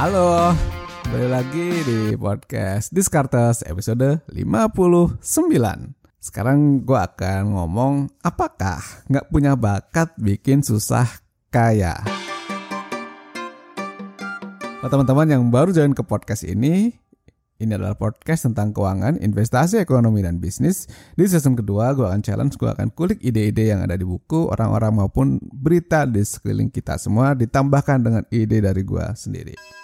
Halo, kembali lagi di podcast Discartes episode 59. Sekarang gue akan ngomong apakah nggak punya bakat bikin susah kaya. Buat teman-teman yang baru join ke podcast ini, ini adalah podcast tentang keuangan, investasi, ekonomi, dan bisnis. Di season kedua, gue akan challenge, gue akan kulik ide-ide yang ada di buku, orang-orang maupun berita di sekeliling kita semua, ditambahkan dengan ide dari gue sendiri.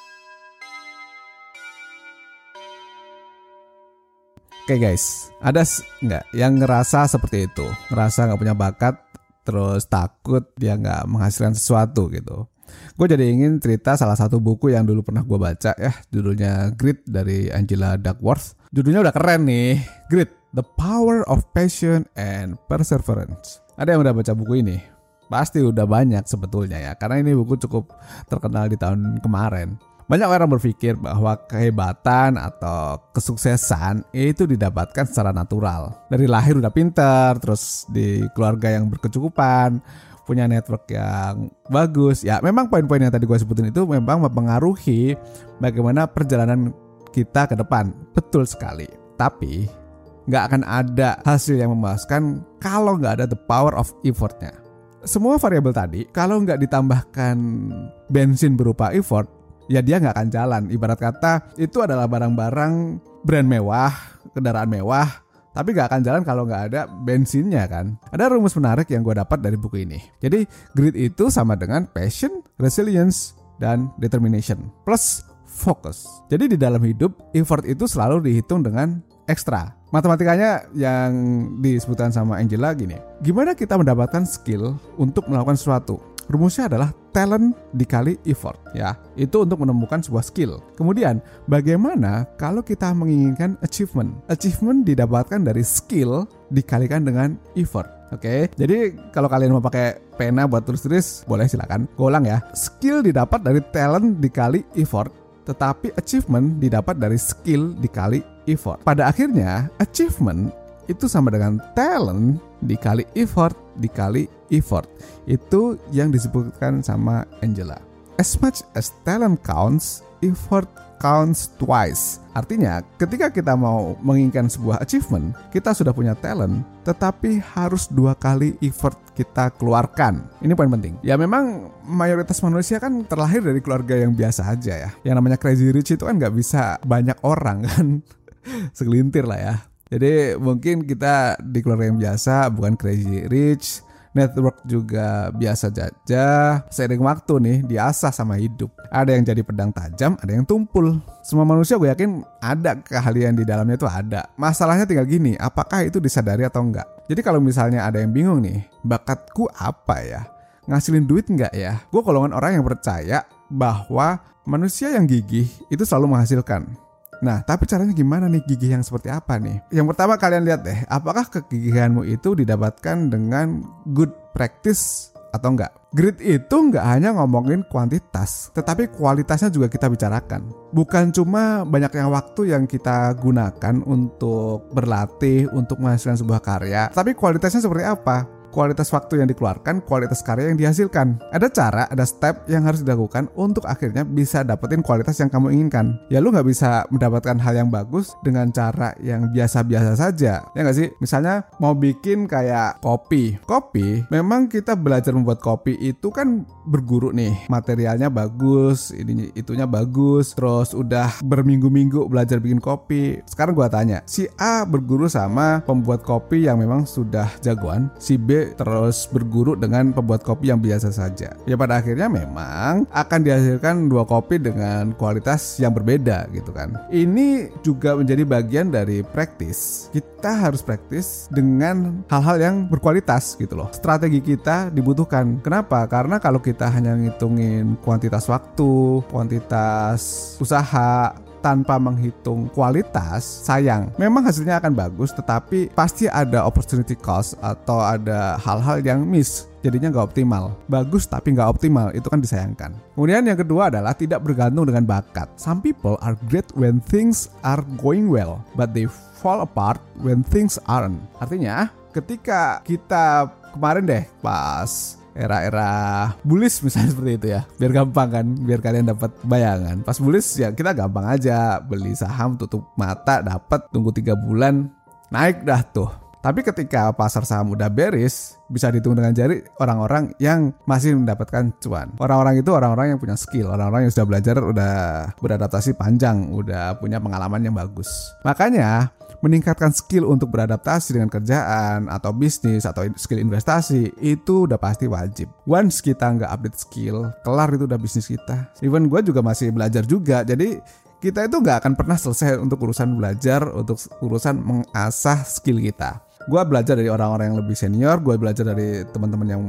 Oke okay guys, ada nggak? Yang ngerasa seperti itu? Ngerasa nggak punya bakat, terus takut dia nggak menghasilkan sesuatu gitu. Gue jadi ingin cerita salah satu buku yang dulu pernah gue baca ya. Judulnya Grit dari Angela Duckworth. Judulnya udah keren nih. Grit The Power of Passion and Perseverance. Ada yang udah baca buku ini? Pasti udah banyak sebetulnya ya. Karena ini buku cukup terkenal di tahun kemarin banyak orang berpikir bahwa kehebatan atau kesuksesan itu didapatkan secara natural. Dari lahir udah pinter, terus di keluarga yang berkecukupan, punya network yang bagus. Ya memang poin-poin yang tadi gue sebutin itu memang mempengaruhi bagaimana perjalanan kita ke depan. Betul sekali. Tapi nggak akan ada hasil yang memuaskan kalau nggak ada the power of effortnya. Semua variabel tadi kalau nggak ditambahkan bensin berupa effort ya dia nggak akan jalan ibarat kata itu adalah barang-barang brand mewah kendaraan mewah tapi gak akan jalan kalau nggak ada bensinnya kan. Ada rumus menarik yang gue dapat dari buku ini. Jadi grit itu sama dengan passion, resilience, dan determination plus fokus. Jadi di dalam hidup effort itu selalu dihitung dengan ekstra. Matematikanya yang disebutkan sama Angela gini. Gimana kita mendapatkan skill untuk melakukan sesuatu? Rumusnya adalah talent dikali effort ya. Itu untuk menemukan sebuah skill. Kemudian bagaimana kalau kita menginginkan achievement? Achievement didapatkan dari skill dikalikan dengan effort. Oke, okay? jadi kalau kalian mau pakai pena buat tulis-tulis, boleh silakan. Gue ulang ya. Skill didapat dari talent dikali effort, tetapi achievement didapat dari skill dikali effort. Pada akhirnya, achievement itu sama dengan talent dikali effort dikali effort. Itu yang disebutkan sama Angela. As much as talent counts, effort counts twice. Artinya, ketika kita mau menginginkan sebuah achievement, kita sudah punya talent, tetapi harus dua kali effort kita keluarkan. Ini poin penting. Ya memang mayoritas manusia kan terlahir dari keluarga yang biasa aja ya. Yang namanya crazy rich itu kan nggak bisa banyak orang kan. Segelintir lah ya. Jadi mungkin kita di keluarga yang biasa bukan crazy rich, network juga biasa saja. Seiring waktu nih diasah sama hidup. Ada yang jadi pedang tajam, ada yang tumpul. Semua manusia gue yakin ada keahlian di dalamnya itu ada. Masalahnya tinggal gini, apakah itu disadari atau enggak? Jadi kalau misalnya ada yang bingung nih, bakatku apa ya? Ngasilin duit enggak ya? Gue golongan orang yang percaya bahwa manusia yang gigih itu selalu menghasilkan. Nah, tapi caranya gimana nih gigih yang seperti apa nih? Yang pertama kalian lihat deh, apakah kegigihanmu itu didapatkan dengan good practice atau enggak? Grit itu enggak hanya ngomongin kuantitas, tetapi kualitasnya juga kita bicarakan. Bukan cuma banyaknya waktu yang kita gunakan untuk berlatih, untuk menghasilkan sebuah karya, tapi kualitasnya seperti apa? Kualitas waktu yang dikeluarkan, kualitas karya yang dihasilkan. Ada cara, ada step yang harus dilakukan untuk akhirnya bisa dapetin kualitas yang kamu inginkan. Ya lu nggak bisa mendapatkan hal yang bagus dengan cara yang biasa-biasa saja. Ya nggak sih? Misalnya mau bikin kayak kopi. Kopi, memang kita belajar membuat kopi itu kan berguru nih. Materialnya bagus, ini itunya bagus. Terus udah berminggu-minggu belajar bikin kopi. Sekarang gua tanya, si A berguru sama pembuat kopi yang memang sudah jagoan, si B terus berguru dengan pembuat kopi yang biasa saja. Ya pada akhirnya memang akan dihasilkan dua kopi dengan kualitas yang berbeda gitu kan. Ini juga menjadi bagian dari praktis. Kita harus praktis dengan hal-hal yang berkualitas gitu loh. Strategi kita dibutuhkan. Kenapa? Karena kalau kita hanya ngitungin kuantitas waktu, kuantitas usaha, tanpa menghitung kualitas, sayang. Memang hasilnya akan bagus, tetapi pasti ada opportunity cost atau ada hal-hal yang miss jadinya nggak optimal. Bagus tapi nggak optimal, itu kan disayangkan. Kemudian yang kedua adalah tidak bergantung dengan bakat. Some people are great when things are going well, but they fall apart when things aren't. Artinya, ketika kita kemarin deh pas era-era bullish misalnya seperti itu ya. Biar gampang kan biar kalian dapat bayangan. Pas bullish ya kita gampang aja beli saham tutup mata dapat tunggu tiga bulan naik dah tuh tapi ketika pasar saham udah beris, bisa dihitung dengan jari orang-orang yang masih mendapatkan cuan. Orang-orang itu orang-orang yang punya skill, orang-orang yang sudah belajar, udah beradaptasi panjang, udah punya pengalaman yang bagus. Makanya meningkatkan skill untuk beradaptasi dengan kerjaan atau bisnis atau skill investasi itu udah pasti wajib. Once kita nggak update skill, kelar itu udah bisnis kita. Even gue juga masih belajar juga, jadi kita itu nggak akan pernah selesai untuk urusan belajar, untuk urusan mengasah skill kita gue belajar dari orang-orang yang lebih senior gue belajar dari teman-teman yang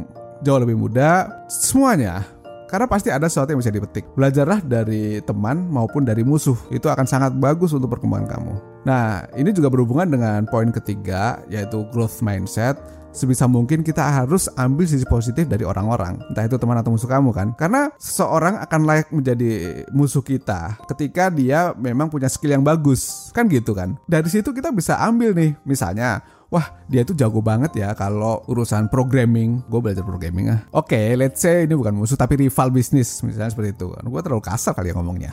jauh lebih muda semuanya. Karena pasti ada sesuatu yang bisa dipetik. Belajarlah dari teman maupun dari musuh. Itu akan sangat bagus untuk perkembangan kamu. Nah, ini juga berhubungan dengan poin ketiga, yaitu growth mindset. Sebisa mungkin kita harus ambil sisi positif dari orang-orang. Entah itu teman atau musuh kamu kan? Karena seseorang akan layak menjadi musuh kita ketika dia memang punya skill yang bagus. Kan gitu kan? Dari situ kita bisa ambil nih. Misalnya wah dia itu jago banget ya kalau urusan programming. Gue belajar programming ah. Oke okay, let's say ini bukan musuh tapi rival bisnis misalnya seperti itu. Gue terlalu kasar kali ya ngomongnya.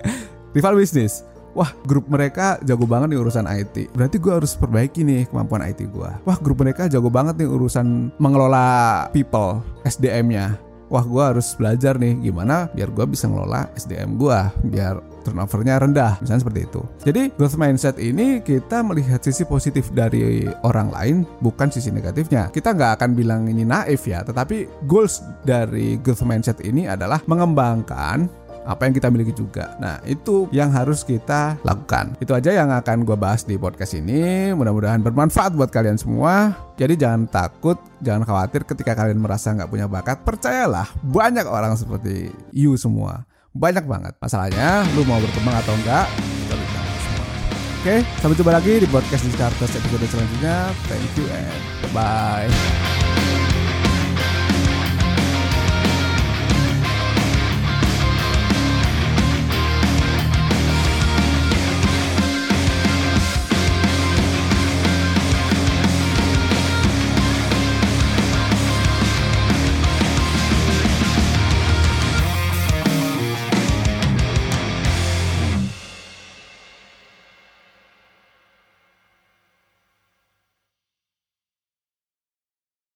Rival bisnis. Wah grup mereka jago banget nih urusan IT Berarti gue harus perbaiki nih kemampuan IT gue Wah grup mereka jago banget nih urusan mengelola people SDM-nya Wah gue harus belajar nih gimana biar gue bisa ngelola SDM gue Biar turnovernya rendah misalnya seperti itu. Jadi growth mindset ini kita melihat sisi positif dari orang lain bukan sisi negatifnya. Kita nggak akan bilang ini naif ya tetapi goals dari growth mindset ini adalah mengembangkan apa yang kita miliki juga. Nah, itu yang harus kita lakukan. Itu aja yang akan gue bahas di podcast ini. Mudah-mudahan bermanfaat buat kalian semua. Jadi jangan takut, jangan khawatir ketika kalian merasa nggak punya bakat. Percayalah, banyak orang seperti you semua banyak banget. Masalahnya lu mau berkembang atau enggak. Oke, sampai jumpa lagi di podcast di Starters episode selanjutnya. Thank you and bye-bye.